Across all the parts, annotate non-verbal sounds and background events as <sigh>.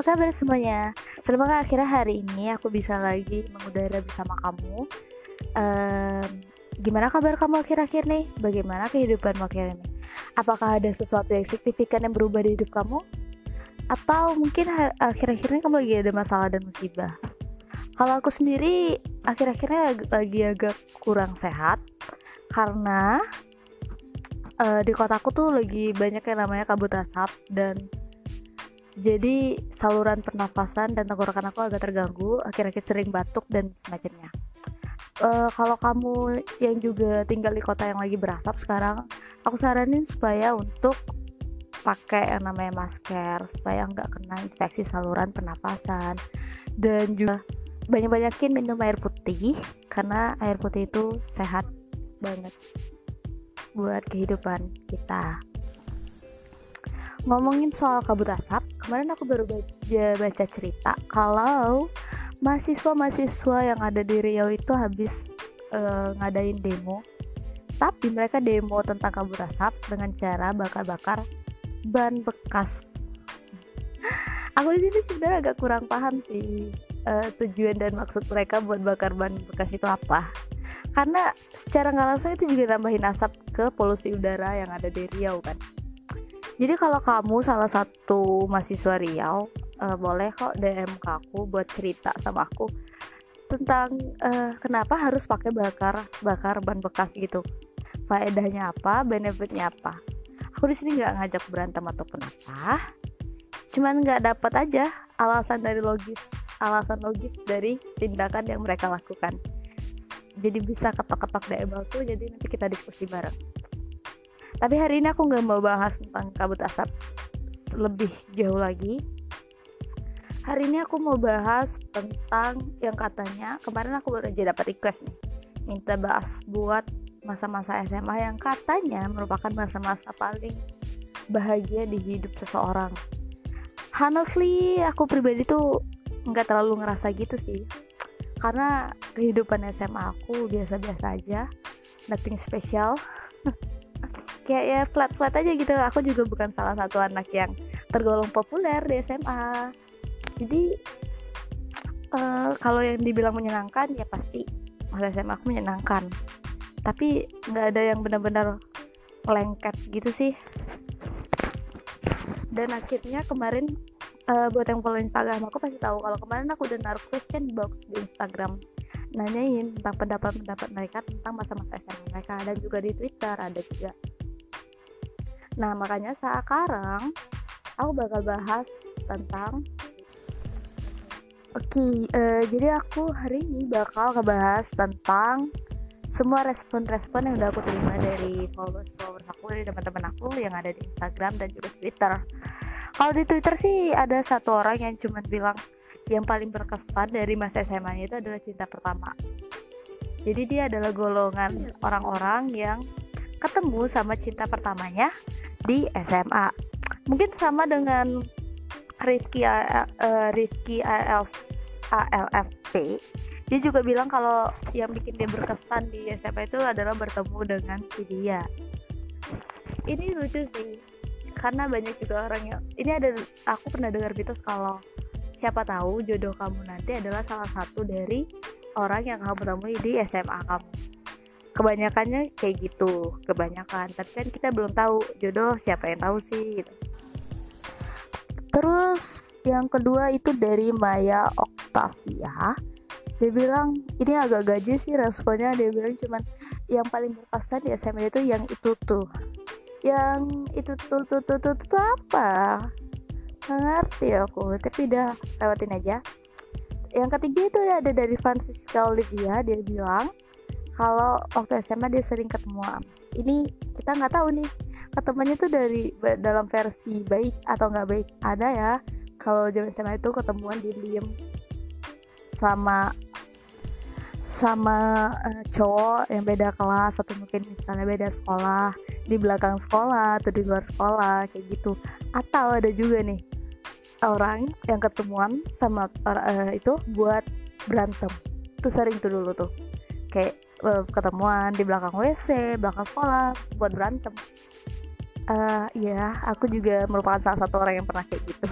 apa kabar semuanya? Semoga akhirnya hari ini aku bisa lagi mengudara bersama kamu. Um, gimana kabar kamu akhir-akhir nih? Bagaimana kehidupanmu akhir ini? Apakah ada sesuatu yang signifikan yang berubah di hidup kamu? Atau mungkin akhir-akhir ini kamu lagi ada masalah dan musibah? Kalau aku sendiri akhir-akhirnya lagi agak kurang sehat karena uh, di kotaku tuh lagi banyak yang namanya kabut asap dan jadi saluran pernapasan dan tenggorokan aku agak terganggu akhir-akhir sering batuk dan semacamnya. Uh, kalau kamu yang juga tinggal di kota yang lagi berasap sekarang aku saranin supaya untuk pakai yang namanya masker supaya nggak kena infeksi saluran pernapasan. Dan juga banyak-banyakin minum air putih karena air putih itu sehat banget buat kehidupan kita. Ngomongin soal kabut asap kemarin aku baru baca, baca cerita kalau mahasiswa-mahasiswa yang ada di Riau itu habis uh, ngadain demo. Tapi mereka demo tentang kabut asap dengan cara bakar-bakar ban bekas. Aku di sini sebenarnya agak kurang paham sih uh, tujuan dan maksud mereka buat bakar ban bekas itu apa. Karena secara nggak langsung itu juga nambahin asap ke polusi udara yang ada di Riau kan jadi kalau kamu salah satu mahasiswa Riau, uh, boleh kok DM ke aku buat cerita sama aku tentang uh, kenapa harus pakai bakar bakar ban bekas gitu. Faedahnya apa, benefitnya apa. Aku di sini nggak ngajak berantem ataupun apa. Cuman nggak dapat aja alasan dari logis, alasan logis dari tindakan yang mereka lakukan. Jadi bisa ketok-ketok DM aku, jadi nanti kita diskusi bareng tapi hari ini aku nggak mau bahas tentang kabut asap lebih jauh lagi. Hari ini aku mau bahas tentang yang katanya kemarin aku baru aja dapat request nih minta bahas buat masa-masa SMA yang katanya merupakan masa-masa paling bahagia di hidup seseorang. Honestly aku pribadi tuh nggak terlalu ngerasa gitu sih. Karena kehidupan SMA aku biasa-biasa aja nothing special <laughs> kayak ya flat flat aja gitu. Aku juga bukan salah satu anak yang tergolong populer di SMA jadi uh, kalau yang dibilang menyenangkan ya pasti masa SMA aku menyenangkan. Tapi nggak ada yang benar-benar lengket gitu sih. Dan akhirnya kemarin uh, buat yang follow Instagram aku pasti tahu kalau kemarin aku udah naruh question box di Instagram nanyain tentang pendapat-pendapat mereka tentang masa-masa SMA mereka. Dan juga di Twitter ada juga Nah, makanya sekarang aku bakal bahas tentang Oke, okay, uh, eh, jadi aku hari ini bakal ngebahas tentang semua respon-respon yang udah aku terima dari followers-followers aku, dari teman-teman aku yang ada di Instagram dan juga Twitter. Kalau di Twitter sih ada satu orang yang cuma bilang yang paling berkesan dari masa SMA itu adalah cinta pertama. Jadi dia adalah golongan orang-orang yang ketemu sama cinta pertamanya di SMA mungkin sama dengan Rifki uh, Rifki ALF, ALFP dia juga bilang kalau yang bikin dia berkesan di SMA itu adalah bertemu dengan si dia. Ini lucu sih karena banyak juga orang yang ini ada aku pernah dengar mitos kalau siapa tahu jodoh kamu nanti adalah salah satu dari orang yang kamu temui di SMA kamu kebanyakannya kayak gitu kebanyakan. Tapi kan kita belum tahu jodoh siapa yang tahu sih gitu. terus yang kedua itu dari Maya Octavia. Dia bilang ini agak gaji sih responnya. Dia bilang cuman yang paling berkesan di SMA itu yang itu tuh. Yang itu tuh tuh tuh tuh, tuh, apa? Nggak ngerti aku tapi udah lewatin aja. Yang ketiga itu ada dari Francisca Olivia. Dia bilang kalau waktu SMA dia sering ketemuan ini kita nggak tahu nih ketemunya tuh dari dalam versi baik atau nggak baik. Ada ya kalau zaman SMA itu ketemuan di diem sama sama uh, cowok yang beda kelas atau mungkin misalnya beda sekolah di belakang sekolah atau di luar sekolah kayak gitu. Atau ada juga nih orang yang ketemuan sama uh, itu buat berantem. Tuh sering tuh dulu tuh. Kayak uh, ketemuan di belakang WC, belakang sekolah buat berantem. Uh, ya, aku juga merupakan salah satu orang yang pernah kayak gitu.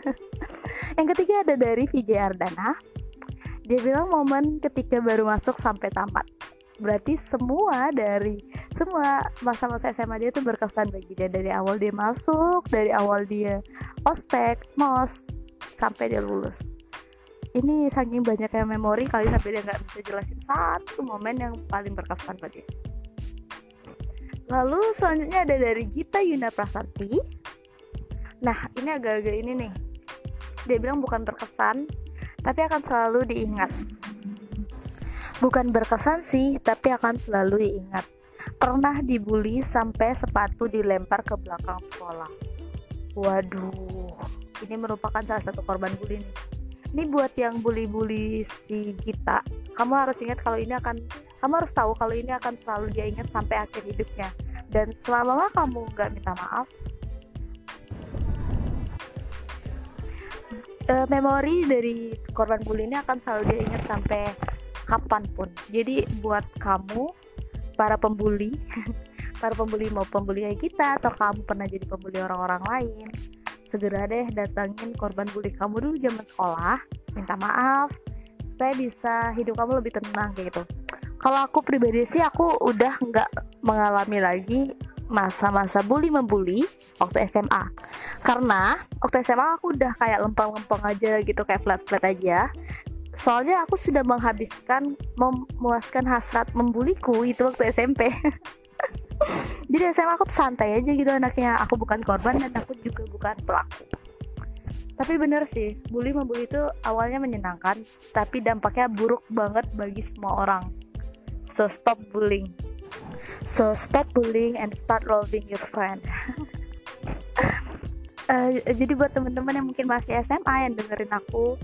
<laughs> yang ketiga ada dari Vijay Ardana dia bilang momen ketika baru masuk sampai tamat berarti semua dari semua masa-masa SMA dia tuh berkesan bagi dia dari awal dia masuk dari awal dia ospek mos sampai dia lulus ini saking banyaknya memori kali sampai dia nggak bisa jelasin satu momen yang paling berkesan bagi dia lalu selanjutnya ada dari Gita Yuna Prasanti nah ini agak-agak ini nih dia bilang bukan berkesan tapi akan selalu diingat Bukan berkesan sih, tapi akan selalu diingat. Pernah dibully sampai sepatu dilempar ke belakang sekolah. Waduh, ini merupakan salah satu korban bully nih. Ini buat yang bully-bully si kita. Kamu harus ingat kalau ini akan kamu harus tahu kalau ini akan selalu dia ingat sampai akhir hidupnya. Dan selama kamu nggak minta maaf, uh, memori dari korban bully ini akan selalu dia ingat sampai kapan pun jadi buat kamu para pembuli <laughs> para pembuli mau pembuli kita atau kamu pernah jadi pembuli orang-orang lain segera deh datangin korban bully kamu dulu zaman sekolah. Minta maaf. Supaya bisa hidup kamu lebih tenang kayak gitu. Kalau aku pribadi sih aku udah nggak mengalami lagi masa-masa bully membuli waktu SMA karena waktu SMA aku udah kayak lempeng-lempeng aja gitu kayak flat-flat aja. Soalnya aku sudah menghabiskan memuaskan hasrat membuliku itu waktu SMP <laughs> jadi SMA aku tuh santai aja gitu anaknya. Aku bukan korban dan aku juga bukan pelaku. Tapi bener sih bully membuli itu awalnya menyenangkan tapi dampaknya buruk banget bagi semua orang. So stop bullying. So stop bullying and start loving your friend. Uh, <laughs> jadi buat teman-teman yang mungkin masih SMA yang dengerin aku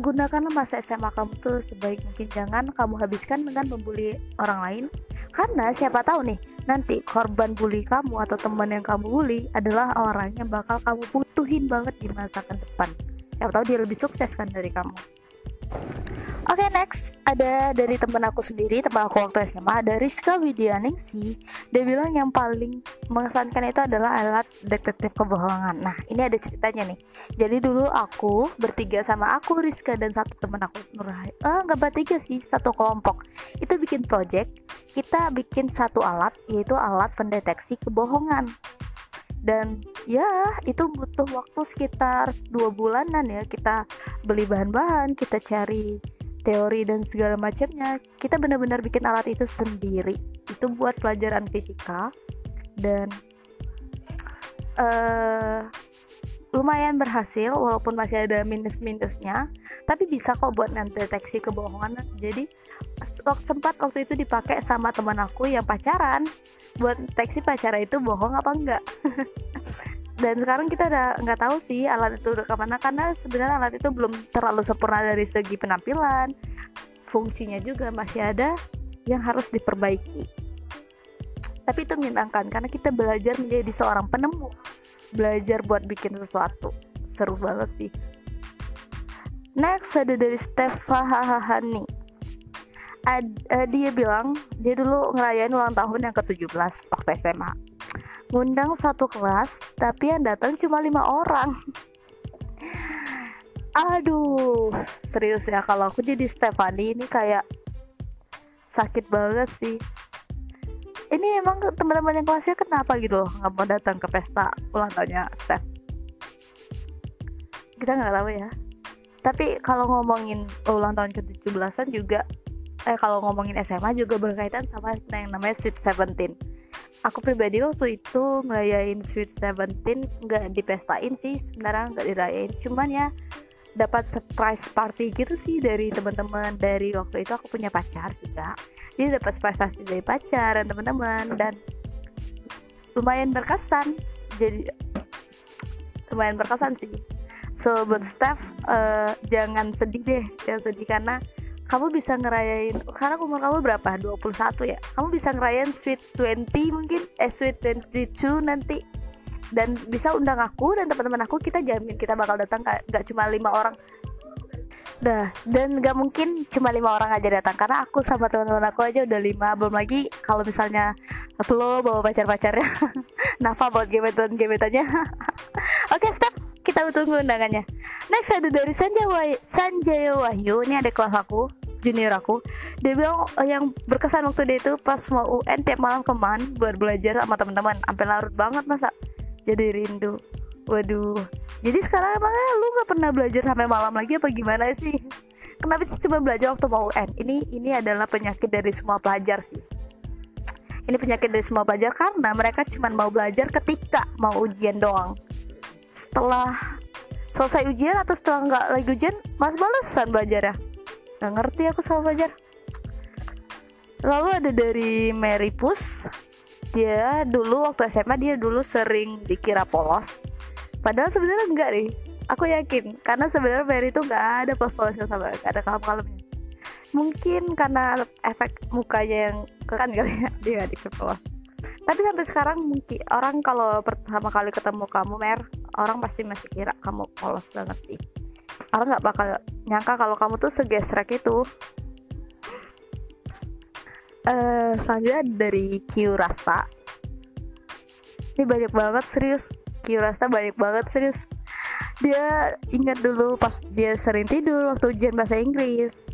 gunakanlah masa SMA kamu tuh sebaik mungkin. Jangan kamu habiskan dengan membuli orang lain. Karena siapa tahu nih nanti korban bully kamu atau teman yang kamu bully adalah orang yang bakal kamu butuhin banget di masa depan. Siapa tahu dia lebih sukses kan dari kamu Oke okay, next. Ada dari teman aku sendiri teman aku waktu SMA ada Rizka Widyaningsi dia bilang yang paling mengesankan itu adalah alat detektif kebohongan. Nah ini ada ceritanya nih. Jadi dulu aku bertiga sama aku Rizka dan satu teman aku Nurhai. Eh nggak bertiga sih satu kelompok. Itu bikin project kita bikin satu alat yaitu alat pendeteksi kebohongan dan ya itu butuh waktu sekitar dua bulanan ya. Kita beli bahan-bahan kita cari teori dan segala macamnya. Kita benar-benar bikin alat itu sendiri. Itu buat pelajaran fisika. Dan uh, lumayan berhasil walaupun masih ada minus-minusnya tapi bisa kok buat deteksi kebohongan. Jadi sempat waktu itu dipakai sama teman aku yang pacaran buat deteksi pacaran itu bohong apa enggak. <laughs> Dan sekarang kita udah nggak tahu sih alat itu udah ke mana karena sebenarnya alat itu belum terlalu sempurna dari segi penampilan. Fungsinya juga masih ada yang harus diperbaiki. Tapi itu menyenangkan karena kita belajar menjadi seorang penemu belajar buat bikin sesuatu. Seru banget sih. Next ada dari Hahani Ad, uh, dia bilang dia dulu ngerayain ulang tahun yang ke-17 waktu SMA ngundang satu kelas tapi yang datang cuma lima orang. Aduh serius ya kalau aku jadi Stefani ini kayak sakit banget sih ini emang teman-teman yang kelasnya kenapa gitu loh nggak mau datang ke pesta ulang tahunnya Steph? Kita nggak tahu ya. Tapi kalau ngomongin ulang tahun ke-17an juga eh kalau ngomongin SMA juga berkaitan sama yang namanya Sweet Seventeen. Aku pribadi waktu itu ngerayain Sweet Seventeen nggak dipestain sih sebenarnya nggak dirayain. Cuman ya dapat surprise party gitu sih dari teman-teman. Dari waktu itu aku punya pacar juga jadi dapat party dari pacar dan teman-teman. Dan lumayan berkesan. Jadi lumayan berkesan sih. So buat staff uh, jangan sedih deh. Jangan sedih karena kamu bisa ngerayain karena umur kamu berapa? 21 ya? Kamu bisa ngerayain sweet 20 mungkin? Eh sweet 22 nanti. Dan bisa undang aku dan teman-teman aku kita jamin kita bakal datang. Gak cuma lima orang Dah, dan gak mungkin cuma lima orang aja datang karena aku sama teman-teman aku aja udah lima. Belum lagi kalau misalnya lo bawa pacar-pacarnya. <laughs> Nafa buat gebetan gebetannya <laughs> oke stop. Kita tunggu undangannya. Next ada dari Sanjaya Sanjaya Wahyu ini ada kelas aku junior aku. Dia bilang oh, yang berkesan waktu dia itu pas mau UN tiap malam keman buat belajar sama teman-teman. Sampai larut banget masa. Jadi rindu waduh. Jadi sekarang emangnya lu nggak pernah belajar sampai malam lagi apa gimana sih? Kenapa sih cuma belajar waktu mau UN ini ini adalah penyakit dari semua pelajar sih. Ini penyakit dari semua pelajar karena mereka cuma mau belajar ketika mau ujian doang. Setelah selesai ujian atau setelah nggak lagi ujian mas balesan belajar ya nggak ngerti aku sama belajar lalu ada dari Mary Pus dia dulu waktu SMA dia dulu sering dikira polos padahal sebenarnya enggak nih aku yakin. Karena sebenarnya Mary itu nggak ada polos-polosnya sama gak ada kalem-kalemnya mungkin karena efek mukanya yang kan kali ya. Dia dikira polos tapi sampai sekarang mungkin orang kalau pertama kali ketemu kamu Mer orang pasti masih kira kamu polos banget sih. Orang nggak bakal nyangka kalau kamu tuh segesrek itu. Uh, selanjutnya dari Q Rasta. Ini banyak banget serius Q Rasta banyak banget serius. Dia ingat dulu pas dia sering tidur waktu ujian bahasa Inggris.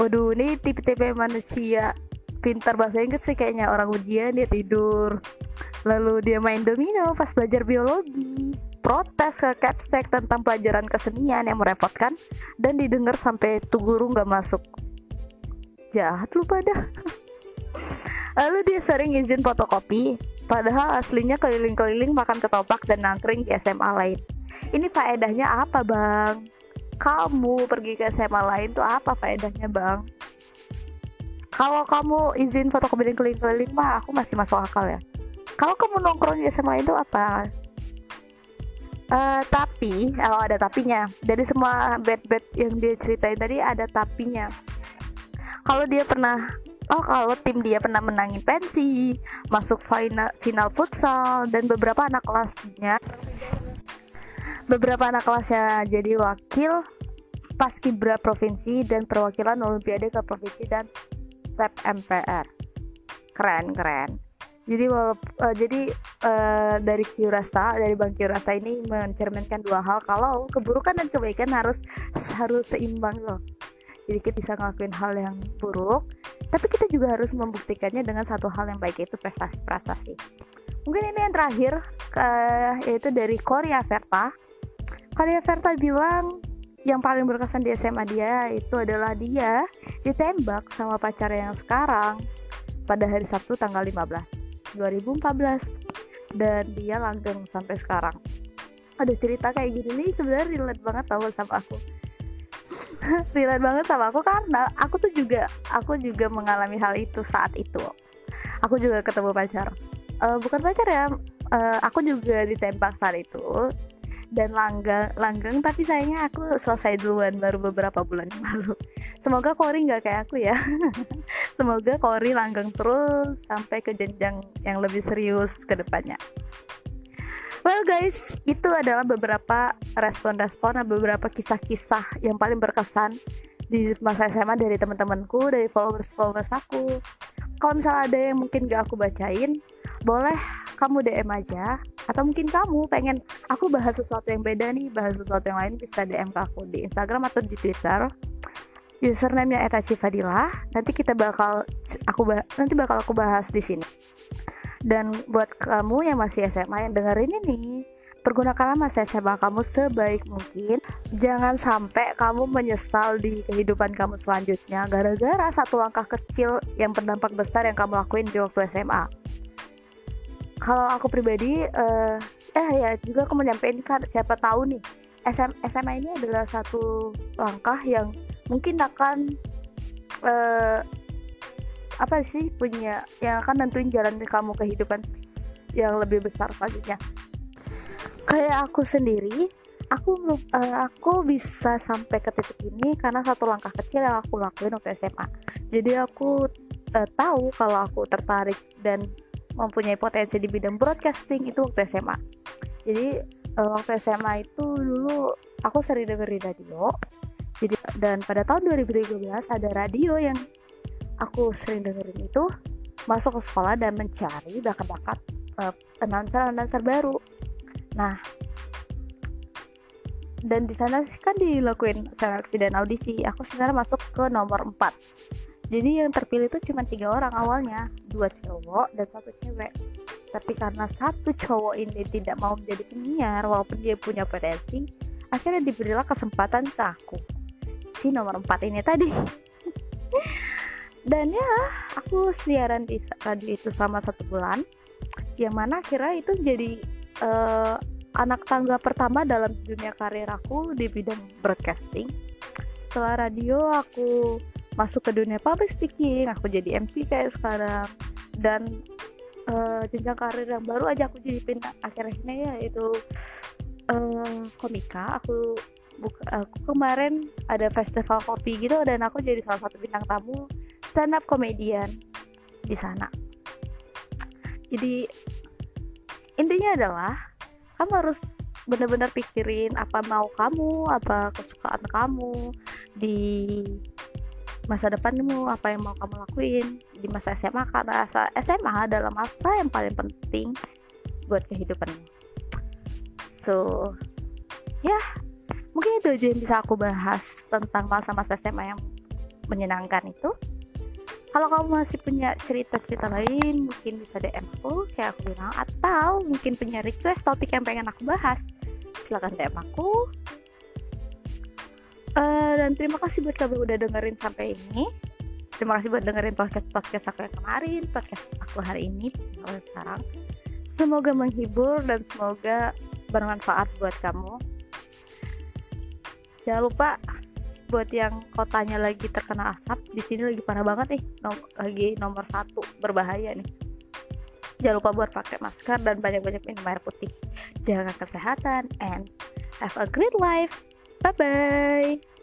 Waduh ini tipe-tipe manusia. Pintar bahasa Inggris sih kayaknya orang ujian dia tidur. Lalu dia main domino pas belajar biologi. Protes ke Capsek tentang pelajaran kesenian yang merepotkan dan didengar sampai tuh guru nggak masuk. Jahat lu pada. <laughs> Lalu dia sering izin fotokopi padahal aslinya keliling-keliling makan ketoprak dan nangkring di SMA lain. Ini faedahnya apa bang? Kamu pergi ke SMA lain tuh apa faedahnya bang? Kalau kamu izin dan keliling-keliling mah aku masih masuk akal ya. Kalau kamu nongkrong di SMA itu apa? Uh, tapi kalau ada tapinya. Dari semua bad yang dia ceritain tadi ada tapinya. Kalau dia pernah oh kalau tim dia pernah menangin pensi masuk final final futsal dan beberapa anak kelasnya. Beberapa anak kelasnya jadi wakil paskibra provinsi dan perwakilan olimpiade ke provinsi dan tap MPR keren keren. Jadi uh, jadi uh, dari Kiurasta dari Bang Kiurasta ini mencerminkan dua hal. Kalau keburukan dan kebaikan harus harus seimbang loh. Jadi kita bisa ngelakuin hal yang buruk tapi kita juga harus membuktikannya dengan satu hal yang baik yaitu prestasi-prestasi. Mungkin ini yang terakhir uh, yaitu dari Korea Verta. Korea Verta bilang yang paling berkesan di SMA dia itu adalah dia ditembak sama pacar yang sekarang pada hari Sabtu tanggal 15 2014 dan dia langgeng sampai sekarang. Ada cerita kayak gini nih sebenarnya relate banget tau sama aku <laughs> relate banget sama aku karena aku tuh juga aku juga mengalami hal itu saat itu. Aku juga ketemu pacar. Uh, bukan pacar ya uh, aku juga ditembak saat itu dan langgang langgeng tapi sayangnya aku selesai duluan baru beberapa bulan yang lalu. <laughs> Semoga Kori nggak kayak aku ya. <laughs> Semoga Kori langgeng terus sampai ke jenjang yang lebih serius ke depannya Well guys, itu adalah beberapa respon-respon beberapa kisah-kisah yang paling berkesan di masa SMA dari teman-temanku, dari followers-followers aku. Kalau misalnya ada yang mungkin gak aku bacain, boleh kamu DM aja. Atau mungkin kamu pengen aku bahas sesuatu yang beda nih bahas sesuatu yang lain bisa DM ke aku di Instagram atau di Twitter. Username-nya Fadilah nanti kita bakal aku nanti bakal aku bahas di sini dan buat kamu yang masih SMA yang dengerin ini pergunakanlah masa SMA kamu sebaik mungkin. Jangan sampai kamu menyesal di kehidupan kamu selanjutnya gara-gara satu langkah kecil yang berdampak besar yang kamu lakuin di waktu SMA kalau aku pribadi uh, eh ya juga aku menyampaikan kan siapa tahu nih SM, SMA ini adalah satu langkah yang mungkin akan uh, apa sih punya yang akan nentuin jalan kamu kehidupan yang lebih besar selanjutnya kayak aku sendiri aku uh, aku bisa sampai ke titik ini karena satu langkah kecil yang aku lakuin waktu SMA jadi aku uh, tahu kalau aku tertarik dan mempunyai potensi di bidang broadcasting itu waktu SMA jadi uh, waktu SMA itu dulu aku sering dengerin radio. Jadi dan pada tahun 2013 ada radio yang aku sering dengerin itu masuk ke sekolah dan mencari bakat-bakat uh, announcer announcer baru. Nah dan di sana sih kan dilakuin seleksi dan audisi. Aku sebenarnya masuk ke nomor 4 jadi yang terpilih itu cuma tiga orang awalnya. Dua cowok dan satu cewek. Tapi karena satu cowok ini tidak mau menjadi penyiar walaupun dia punya potensi akhirnya diberilah kesempatan ke aku. Si nomor 4 ini tadi <laughs> dan ya aku siaran di radio itu selama satu bulan yang mana akhirnya itu jadi uh, anak tangga pertama dalam dunia karir aku di bidang broadcasting. Setelah radio aku masuk ke dunia public speaking aku jadi MC kayak sekarang. Dan uh, jenjang karir yang baru aja aku jadi akhirnya ya itu uh, komika. Aku buka, aku kemarin ada festival kopi gitu dan aku jadi salah satu bintang tamu stand up comedian di sana. Jadi intinya adalah kamu harus benar-benar pikirin apa mau kamu apa kesukaan kamu di masa depanmu apa yang mau kamu lakuin di masa SMA karena SMA adalah masa yang paling penting buat kehidupanmu so ya mungkin itu aja yang bisa aku bahas tentang masa-masa SMA yang menyenangkan itu kalau kamu masih punya cerita-cerita lain mungkin bisa DM aku kayak aku bilang atau mungkin punya request topik yang pengen aku bahas silahkan DM aku. Uh, dan terima kasih buat kamu udah dengerin sampai ini. Terima kasih buat dengerin podcast podcast aku yang kemarin podcast aku hari ini sampai sekarang. Semoga menghibur dan semoga bermanfaat buat kamu. Jangan lupa buat yang kotanya lagi terkena asap di sini lagi parah banget nih. Nom lagi nomor satu berbahaya nih. Jangan lupa buat pakai masker dan banyak-banyak minum air putih. Jaga kesehatan and have a great life. Bye bye